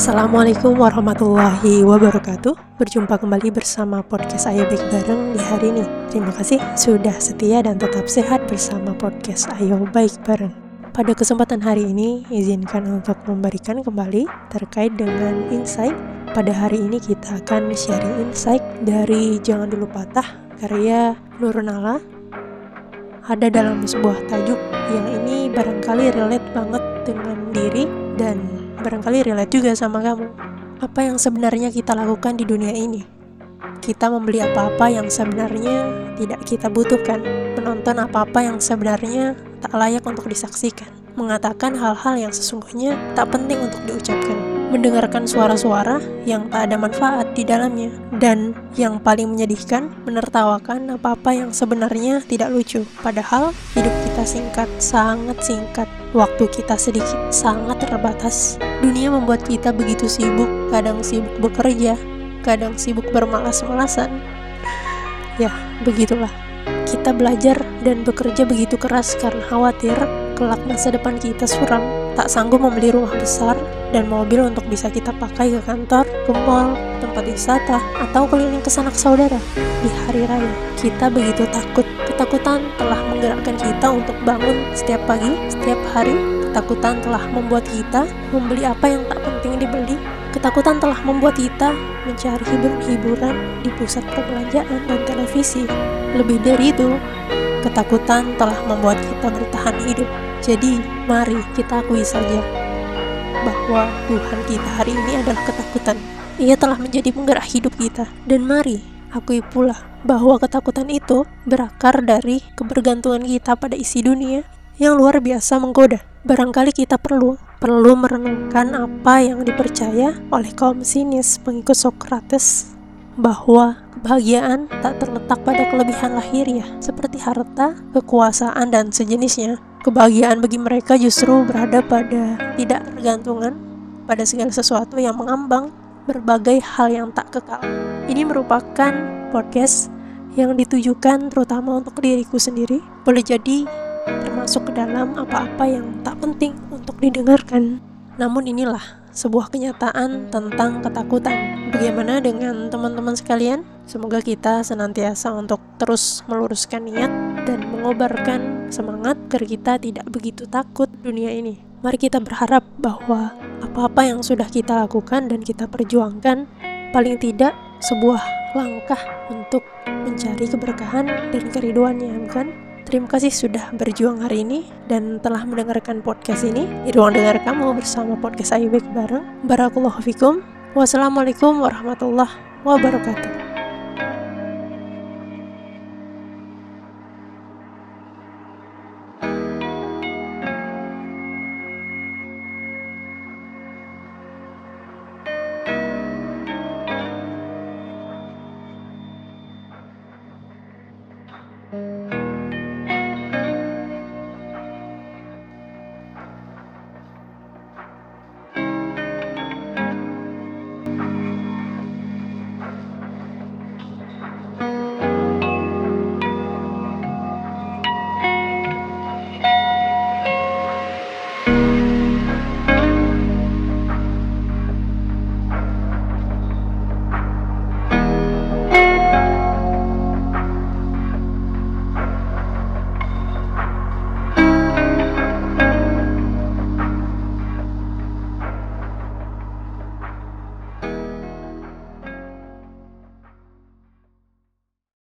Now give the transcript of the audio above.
Assalamualaikum warahmatullahi wabarakatuh. Berjumpa kembali bersama podcast Ayo Baik Bareng di hari ini. Terima kasih sudah setia dan tetap sehat bersama podcast Ayo Baik Bareng. Pada kesempatan hari ini izinkan untuk memberikan kembali terkait dengan insight. Pada hari ini kita akan sharing insight dari Jangan Dulu Patah karya Nurunala ada dalam sebuah tajuk yang ini barangkali relate banget dengan diri dan barangkali relate juga sama kamu. Apa yang sebenarnya kita lakukan di dunia ini? Kita membeli apa-apa yang sebenarnya tidak kita butuhkan, menonton apa-apa yang sebenarnya tak layak untuk disaksikan, mengatakan hal-hal yang sesungguhnya tak penting untuk diucapkan mendengarkan suara-suara yang tak ada manfaat di dalamnya, dan yang paling menyedihkan, menertawakan apa-apa yang sebenarnya tidak lucu. Padahal hidup kita singkat, sangat singkat. Waktu kita sedikit, sangat terbatas. Dunia membuat kita begitu sibuk, kadang sibuk bekerja, kadang sibuk bermalas-malasan. Ya, begitulah. Kita belajar dan bekerja begitu keras karena khawatir kelak masa depan kita suram tak sanggup membeli rumah besar dan mobil untuk bisa kita pakai ke kantor, ke mall, tempat wisata, atau keliling ke sanak saudara. Di hari raya, kita begitu takut. Ketakutan telah menggerakkan kita untuk bangun setiap pagi, setiap hari. Ketakutan telah membuat kita membeli apa yang tak penting dibeli. Ketakutan telah membuat kita mencari hiburan-hiburan di pusat perbelanjaan dan televisi. Lebih dari itu, ketakutan telah membuat kita bertahan hidup jadi, mari kita akui saja bahwa Tuhan kita hari ini adalah ketakutan. Ia telah menjadi penggerak hidup kita. Dan mari akui pula bahwa ketakutan itu berakar dari kebergantungan kita pada isi dunia yang luar biasa menggoda. Barangkali kita perlu perlu merenungkan apa yang dipercaya oleh kaum sinis pengikut Socrates bahwa kebahagiaan tak terletak pada kelebihan lahiriah seperti harta, kekuasaan, dan sejenisnya, Kebahagiaan bagi mereka justru berada pada tidak tergantungan pada segala sesuatu yang mengambang berbagai hal yang tak kekal. Ini merupakan podcast yang ditujukan terutama untuk diriku sendiri. Boleh jadi termasuk ke dalam apa-apa yang tak penting untuk didengarkan. Namun inilah sebuah kenyataan tentang ketakutan. Bagaimana dengan teman-teman sekalian? Semoga kita senantiasa untuk terus meluruskan niat dan mengobarkan semangat agar kita tidak begitu takut dunia ini. Mari kita berharap bahwa apa-apa yang sudah kita lakukan dan kita perjuangkan paling tidak sebuah langkah untuk mencari keberkahan dan keriduannya, bukan? Terima kasih sudah berjuang hari ini dan telah mendengarkan podcast ini di ruang dengar kamu bersama podcast Ayubek bareng. Barakallahu fikum. Wassalamualaikum warahmatullahi wabarakatuh.